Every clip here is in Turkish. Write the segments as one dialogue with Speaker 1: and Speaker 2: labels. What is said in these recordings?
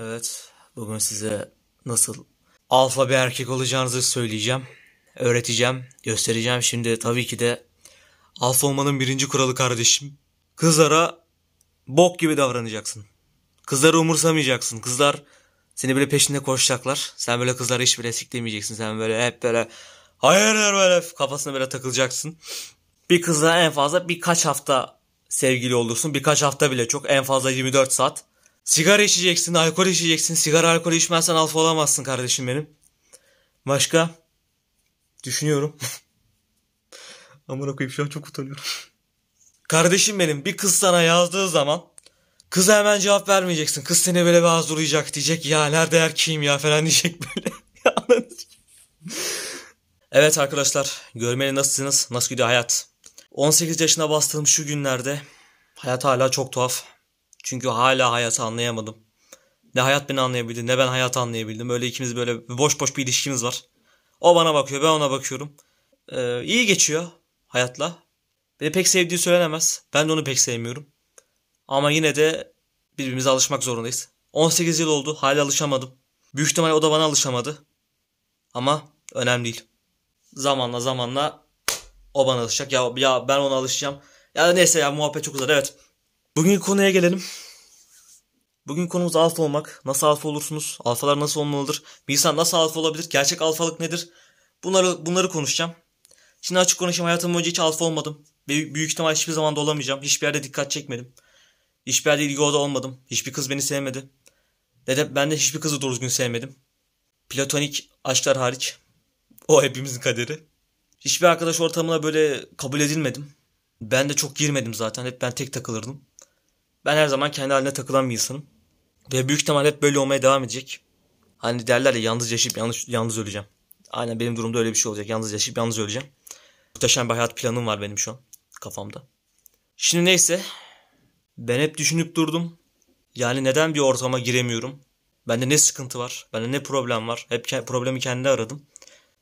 Speaker 1: Evet, bugün size nasıl alfa bir erkek olacağınızı söyleyeceğim, öğreteceğim, göstereceğim. Şimdi tabii ki de alfa olmanın birinci kuralı kardeşim. Kızlara bok gibi davranacaksın. Kızları umursamayacaksın. Kızlar seni böyle peşinde koşacaklar. Sen böyle kızlara hiç bile siklemeyeceksin. Sen böyle hep böyle hayır böyle kafasına böyle takılacaksın. Bir kızla en fazla birkaç hafta sevgili olursun. Birkaç hafta bile çok. En fazla 24 saat. Sigara içeceksin, alkol içeceksin. Sigara, alkol içmezsen alfa olamazsın kardeşim benim. Başka? Düşünüyorum. Amına koyayım şu an çok utanıyorum. Kardeşim benim bir kız sana yazdığı zaman kıza hemen cevap vermeyeceksin. Kız seni böyle bir hazırlayacak diyecek ya nerede erkeğim ya falan diyecek böyle. Evet arkadaşlar görmeli nasılsınız? Nasıl gidiyor hayat? 18 yaşına bastığım şu günlerde hayat hala çok tuhaf. Çünkü hala hayatı anlayamadım. Ne hayat beni anlayabildi ne ben hayatı anlayabildim. Öyle ikimiz böyle boş boş bir ilişkimiz var. O bana bakıyor ben ona bakıyorum. Ee, iyi geçiyor hayatla. Beni pek sevdiği söylenemez. Ben de onu pek sevmiyorum. Ama yine de birbirimize alışmak zorundayız. 18 yıl oldu hala alışamadım. Büyük ihtimalle o da bana alışamadı. Ama önemli değil. Zamanla zamanla o bana alışacak. Ya, ya ben ona alışacağım. Ya neyse ya muhabbet çok uzar evet. Bugünkü konuya gelelim. Bugün konumuz alfa olmak. Nasıl alfa olursunuz? Alfalar nasıl olmalıdır? Bir insan nasıl alfa olabilir? Gerçek alfalık nedir? Bunları bunları konuşacağım. Şimdi açık konuşayım hayatım boyunca hiç alfa olmadım. Ve büyük ihtimal hiçbir zaman da olamayacağım. Hiçbir yerde dikkat çekmedim. Hiçbir yerde ilgi oda olmadım. Hiçbir kız beni sevmedi. Ve de ben de hiçbir kızı doğru düzgün sevmedim. Platonik aşklar hariç. O hepimizin kaderi. Hiçbir arkadaş ortamına böyle kabul edilmedim. Ben de çok girmedim zaten. Hep ben tek takılırdım. Ben her zaman kendi haline takılan bir insanım. Ve büyük ihtimal hep böyle olmaya devam edecek. Hani derler ya yalnız yaşayıp yalnız, yalnız öleceğim. Aynen benim durumda öyle bir şey olacak. Yalnız yaşayıp yalnız öleceğim. Muhteşem bir hayat planım var benim şu an kafamda. Şimdi neyse. Ben hep düşünüp durdum. Yani neden bir ortama giremiyorum? Bende ne sıkıntı var? Bende ne problem var? Hep ke- problemi kendi aradım.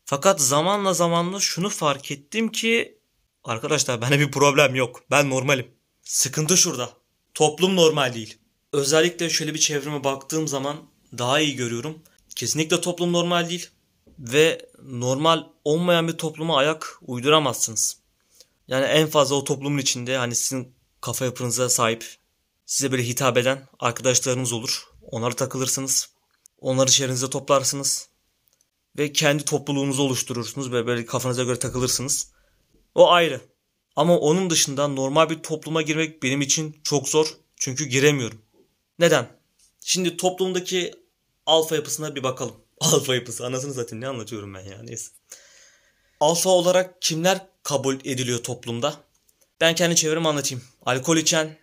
Speaker 1: Fakat zamanla zamanla şunu fark ettim ki arkadaşlar bende bir problem yok. Ben normalim. Sıkıntı şurada. Toplum normal değil. Özellikle şöyle bir çevreme baktığım zaman daha iyi görüyorum. Kesinlikle toplum normal değil. Ve normal olmayan bir topluma ayak uyduramazsınız. Yani en fazla o toplumun içinde hani sizin kafa yapınıza sahip, size böyle hitap eden arkadaşlarınız olur. Onlara takılırsınız. Onları çevrenize toplarsınız. Ve kendi topluluğunuzu oluşturursunuz ve böyle kafanıza göre takılırsınız. O ayrı. Ama onun dışında normal bir topluma girmek benim için çok zor. Çünkü giremiyorum. Neden? Şimdi toplumdaki alfa yapısına bir bakalım. Alfa yapısı anasını zaten ne anlatıyorum ben ya neyse. Alfa olarak kimler kabul ediliyor toplumda? Ben kendi çevremi anlatayım. Alkol içen,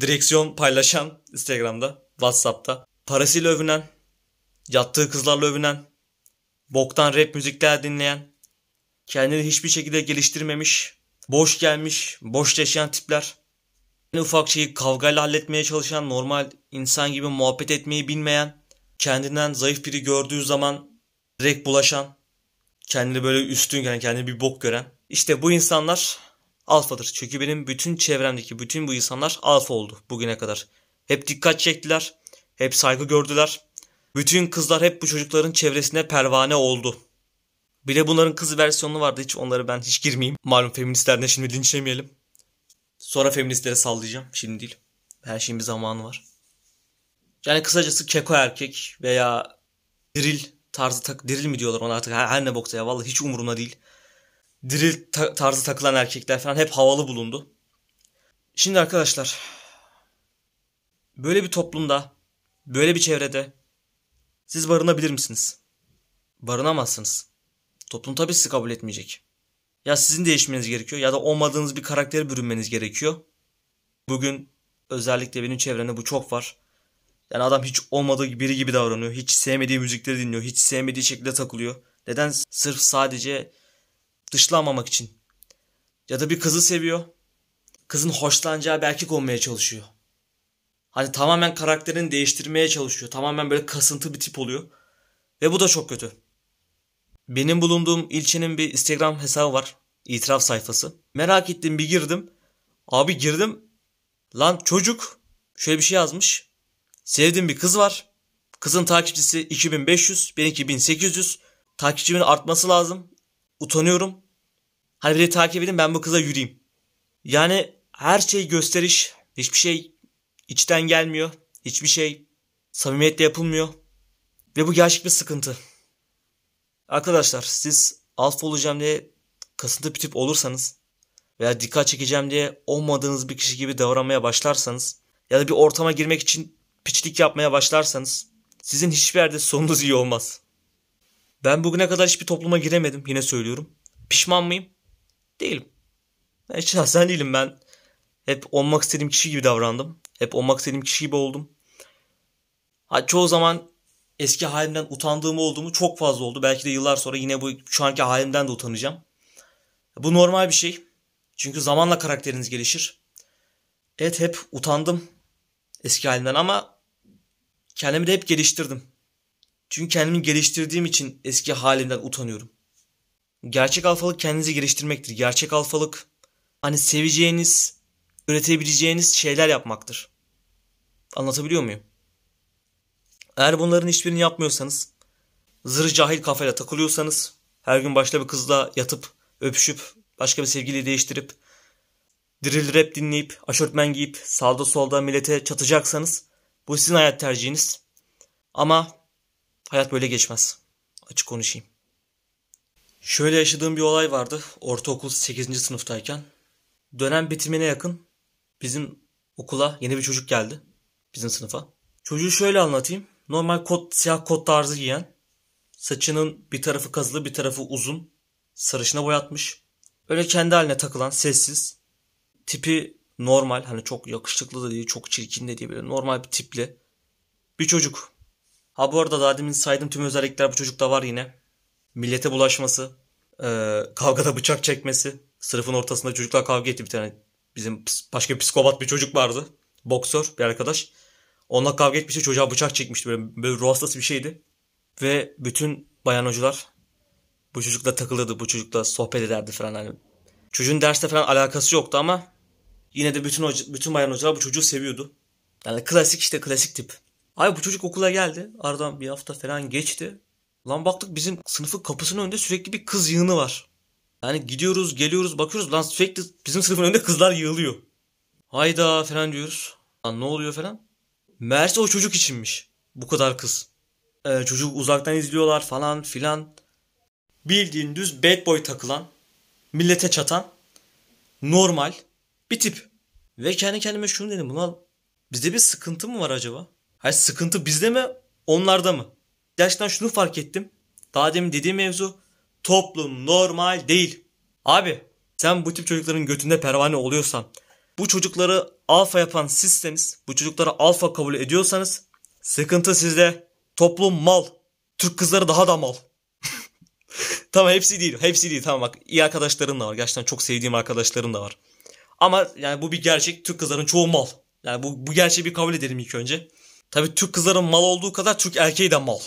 Speaker 1: direksiyon paylaşan Instagram'da, Whatsapp'ta, parasıyla övünen, yattığı kızlarla övünen, boktan rap müzikler dinleyen, kendini hiçbir şekilde geliştirmemiş, boş gelmiş, boş yaşayan tipler, en ufak şeyi kavgayla halletmeye çalışan, normal insan gibi muhabbet etmeyi bilmeyen, kendinden zayıf biri gördüğü zaman direkt bulaşan, kendini böyle üstün gören, kendini bir bok gören. İşte bu insanlar alfadır. Çünkü benim bütün çevremdeki bütün bu insanlar alfa oldu bugüne kadar. Hep dikkat çektiler, hep saygı gördüler. Bütün kızlar hep bu çocukların çevresine pervane oldu. Bir de bunların kız versiyonu vardı hiç onları ben hiç girmeyeyim. Malum feministlerden şimdi linçlemeyelim. Sonra feministlere sallayacağım. Şimdi değil. Her şeyin bir zamanı var. Yani kısacası keko erkek veya diril tarzı tak diril mi diyorlar ona artık her, her ne boksa ya vallahi hiç umurumda değil. Diril ta- tarzı takılan erkekler falan hep havalı bulundu. Şimdi arkadaşlar böyle bir toplumda böyle bir çevrede siz barınabilir misiniz? Barınamazsınız. Toplum tabii sizi kabul etmeyecek. Ya sizin değişmeniz gerekiyor ya da olmadığınız bir karaktere bürünmeniz gerekiyor. Bugün özellikle benim çevremde bu çok var. Yani adam hiç olmadığı biri gibi davranıyor. Hiç sevmediği müzikleri dinliyor. Hiç sevmediği şekilde takılıyor. Neden? Sırf sadece dışlanmamak için. Ya da bir kızı seviyor. Kızın hoşlanacağı bir erkek olmaya çalışıyor. Hani tamamen karakterini değiştirmeye çalışıyor. Tamamen böyle kasıntı bir tip oluyor. Ve bu da çok kötü. Benim bulunduğum ilçenin bir Instagram hesabı var. İtiraf sayfası. Merak ettim bir girdim. Abi girdim. Lan çocuk şöyle bir şey yazmış. Sevdiğim bir kız var. Kızın takipçisi 2500, benimki 1800. Takipçimin artması lazım. Utanıyorum. Hani beni takip edin ben bu kıza yürüyeyim. Yani her şey gösteriş. Hiçbir şey içten gelmiyor. Hiçbir şey samimiyetle yapılmıyor. Ve bu gerçek bir sıkıntı. Arkadaşlar siz alfa olacağım diye kasıntı bir tip olursanız veya dikkat çekeceğim diye olmadığınız bir kişi gibi davranmaya başlarsanız ya da bir ortama girmek için piçlik yapmaya başlarsanız sizin hiçbir yerde sonunuz iyi olmaz. Ben bugüne kadar hiçbir topluma giremedim yine söylüyorum. Pişman mıyım? Değilim. Ben şahsen değilim ben. Hep olmak istediğim kişi gibi davrandım. Hep olmak istediğim kişi gibi oldum. Ha, çoğu zaman eski halimden utandığım olduğumu çok fazla oldu. Belki de yıllar sonra yine bu şu anki halimden de utanacağım. Bu normal bir şey. Çünkü zamanla karakteriniz gelişir. Evet hep utandım eski halimden ama kendimi de hep geliştirdim. Çünkü kendimi geliştirdiğim için eski halimden utanıyorum. Gerçek alfalık kendinizi geliştirmektir. Gerçek alfalık hani seveceğiniz, üretebileceğiniz şeyler yapmaktır. Anlatabiliyor muyum? Eğer bunların hiçbirini yapmıyorsanız, zırh cahil kafayla takılıyorsanız, her gün başka bir kızla yatıp, öpüşüp, başka bir sevgili değiştirip, drill rap dinleyip, aşortmen giyip, sağda solda millete çatacaksanız, bu sizin hayat tercihiniz. Ama hayat böyle geçmez. Açık konuşayım. Şöyle yaşadığım bir olay vardı. Ortaokul 8. sınıftayken. Dönem bitimine yakın bizim okula yeni bir çocuk geldi. Bizim sınıfa. Çocuğu şöyle anlatayım. Normal kot, siyah kot tarzı giyen. Saçının bir tarafı kazılı bir tarafı uzun. Sarışına boyatmış. Öyle kendi haline takılan sessiz. Tipi normal hani çok yakışıklı da değil çok çirkin de değil böyle normal bir tipli. Bir çocuk. Ha bu arada daha demin saydığım tüm özellikler bu çocukta var yine. Millete bulaşması. E, kavgada bıçak çekmesi. Sınıfın ortasında çocuklar kavga etti bir tane. Bizim başka bir psikopat bir çocuk vardı. Boksör bir arkadaş. Onunla kavga etmişti. Çocuğa bıçak çekmişti. Böyle, böyle ruh hastası bir şeydi. Ve bütün bayan hocalar bu çocukla takılırdı. Bu çocukla sohbet ederdi falan. Hani çocuğun derste falan alakası yoktu ama yine de bütün hoca, bütün bayan hocalar bu çocuğu seviyordu. Yani klasik işte klasik tip. Ay bu çocuk okula geldi. Aradan bir hafta falan geçti. Lan baktık bizim sınıfın kapısının önünde sürekli bir kız yığını var. Yani gidiyoruz geliyoruz bakıyoruz lan sürekli bizim sınıfın önünde kızlar yığılıyor. Hayda falan diyoruz. Lan ne oluyor falan. Meğerse o çocuk içinmiş. Bu kadar kız. Ee, çocuk uzaktan izliyorlar falan filan. Bildiğin düz bad boy takılan, millete çatan, normal bir tip. Ve kendi kendime şunu dedim. Buna bizde bir sıkıntı mı var acaba? Hayır sıkıntı bizde mi onlarda mı? Gerçekten şunu fark ettim. Daha demin dediğim mevzu toplum normal değil. Abi sen bu tip çocukların götünde pervane oluyorsan bu çocukları alfa yapan sizseniz, bu çocukları alfa kabul ediyorsanız sıkıntı sizde. Toplum mal. Türk kızları daha da mal. tamam hepsi değil. Hepsi değil. Tamam bak iyi arkadaşlarım da var. Gerçekten çok sevdiğim arkadaşlarım da var. Ama yani bu bir gerçek. Türk kızların çoğu mal. Yani bu, bu gerçeği bir kabul edelim ilk önce. Tabi Türk kızların mal olduğu kadar Türk erkeği de mal.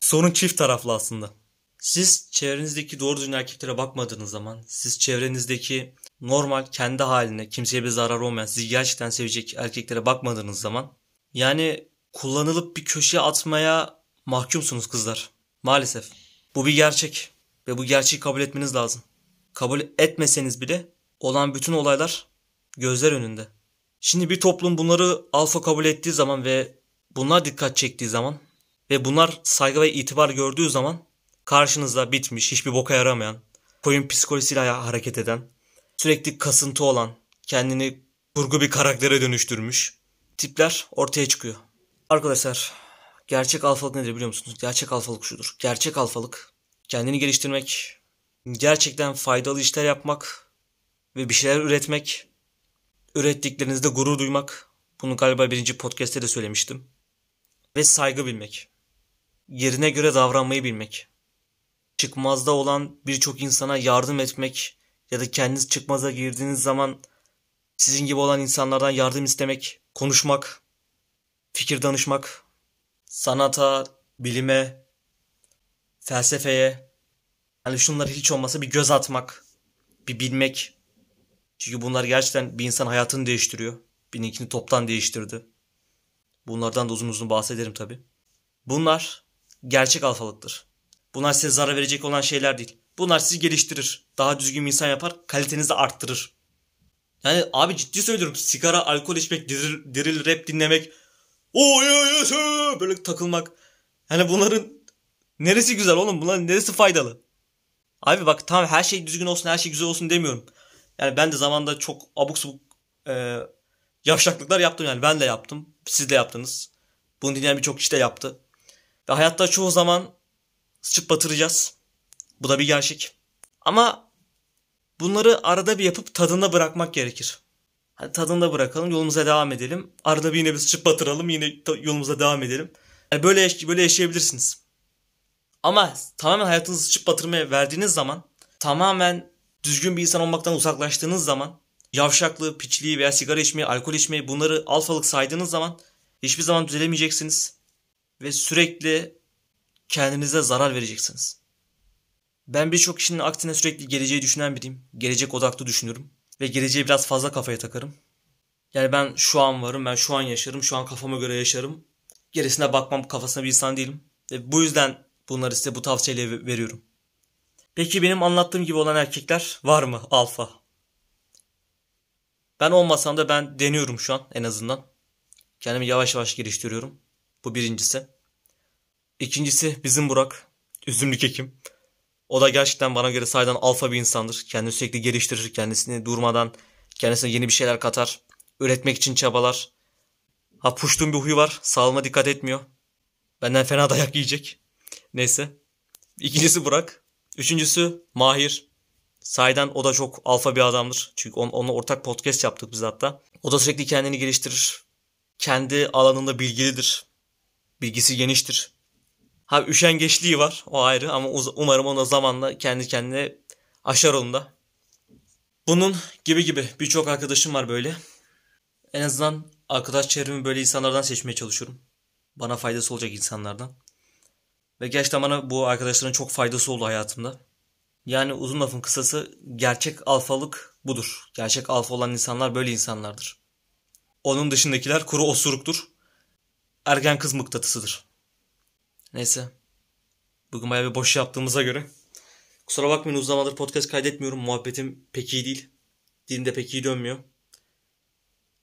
Speaker 1: Sorun çift taraflı aslında. Siz çevrenizdeki doğru düzgün erkeklere bakmadığınız zaman, siz çevrenizdeki normal kendi haline, kimseye bir zarar olmayan, sizi gerçekten sevecek erkeklere bakmadığınız zaman yani kullanılıp bir köşeye atmaya mahkumsunuz kızlar. Maalesef. Bu bir gerçek ve bu gerçeği kabul etmeniz lazım. Kabul etmeseniz bile olan bütün olaylar gözler önünde. Şimdi bir toplum bunları alfa kabul ettiği zaman ve bunlar dikkat çektiği zaman ve bunlar saygı ve itibar gördüğü zaman karşınızda bitmiş, hiçbir boka yaramayan, koyun psikolojisiyle hareket eden, sürekli kasıntı olan, kendini kurgu bir karaktere dönüştürmüş tipler ortaya çıkıyor. Arkadaşlar gerçek alfalık nedir biliyor musunuz? Gerçek alfalık şudur. Gerçek alfalık kendini geliştirmek, gerçekten faydalı işler yapmak ve bir şeyler üretmek, ürettiklerinizde gurur duymak. Bunu galiba birinci podcast'te de söylemiştim. Ve saygı bilmek. Yerine göre davranmayı bilmek. Çıkmazda olan birçok insana yardım etmek ya da kendiniz çıkmaza girdiğiniz zaman sizin gibi olan insanlardan yardım istemek, konuşmak, fikir danışmak, sanata, bilime, felsefeye, hani şunları hiç olmasa bir göz atmak, bir bilmek. Çünkü bunlar gerçekten bir insan hayatını değiştiriyor. Benimkini toptan değiştirdi. Bunlardan da uzun uzun bahsederim tabi. Bunlar gerçek alfalıktır. Bunlar size zarar verecek olan şeyler değil. Bunlar sizi geliştirir. Daha düzgün bir insan yapar. Kalitenizi arttırır. Yani abi ciddi söylüyorum. Sigara, alkol içmek, diril, diril rap dinlemek. O böyle takılmak. Yani bunların neresi güzel oğlum? Bunların neresi faydalı? Abi bak tamam her şey düzgün olsun, her şey güzel olsun demiyorum. Yani ben de zamanda çok abuk subuk e, yavşaklıklar yaptım yani. Ben de yaptım. Siz de yaptınız. Bunu dinleyen birçok kişi de yaptı. Ve hayatta çoğu zaman sıçıp batıracağız. Bu da bir gerçek. Ama bunları arada bir yapıp tadında bırakmak gerekir. Hadi tadında bırakalım yolumuza devam edelim. Arada bir yine bir sıçıp batıralım yine yolumuza devam edelim. Yani böyle, böyle yaşayabilirsiniz. Ama tamamen hayatınızı sıçıp batırmaya verdiğiniz zaman tamamen düzgün bir insan olmaktan uzaklaştığınız zaman yavşaklığı, piçliği veya sigara içmeyi, alkol içmeyi bunları alfalık saydığınız zaman hiçbir zaman düzelemeyeceksiniz. Ve sürekli kendinize zarar vereceksiniz. Ben birçok kişinin aksine sürekli geleceği düşünen biriyim. Gelecek odaklı düşünürüm. Ve geleceğe biraz fazla kafaya takarım. Yani ben şu an varım, ben şu an yaşarım, şu an kafama göre yaşarım. Gerisine bakmam kafasına bir insan değilim. Ve bu yüzden bunları size bu tavsiyeleri veriyorum. Peki benim anlattığım gibi olan erkekler var mı alfa? Ben olmasam da ben deniyorum şu an en azından. Kendimi yavaş yavaş geliştiriyorum. Bu birincisi. İkincisi bizim Burak. Üzümlük Ekim. O da gerçekten bana göre saydan alfa bir insandır. Kendini sürekli geliştirir. Kendisini durmadan kendisine yeni bir şeyler katar. Üretmek için çabalar. Ha puştuğum bir huyu var. Sağlığıma dikkat etmiyor. Benden fena dayak yiyecek. Neyse. İkincisi Burak. Üçüncüsü Mahir. Saydan o da çok alfa bir adamdır. Çünkü on, onunla ortak podcast yaptık biz hatta. O da sürekli kendini geliştirir. Kendi alanında bilgilidir. Bilgisi geniştir. Ha üşengeçliği var o ayrı ama umarım ona zamanla kendi kendine aşar onda. Bunun gibi gibi birçok arkadaşım var böyle. En azından arkadaş çevremi böyle insanlardan seçmeye çalışıyorum. Bana faydası olacak insanlardan. Ve gerçekten bana bu arkadaşların çok faydası oldu hayatımda. Yani uzun lafın kısası gerçek alfalık budur. Gerçek alfa olan insanlar böyle insanlardır. Onun dışındakiler kuru osuruktur. Ergen kız mıknatısıdır. Neyse. Bugün bayağı bir boş yaptığımıza göre. Kusura bakmayın uzun zamandır podcast kaydetmiyorum. Muhabbetim pek iyi değil. Dilim de pek iyi dönmüyor.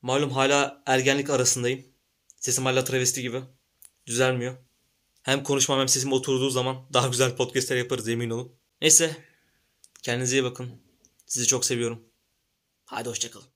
Speaker 1: Malum hala ergenlik arasındayım. Sesim hala travesti gibi. Düzelmiyor. Hem konuşmam hem sesim oturduğu zaman daha güzel podcastler yaparız emin olun. Neyse. Kendinize iyi bakın. Sizi çok seviyorum. Haydi hoşçakalın.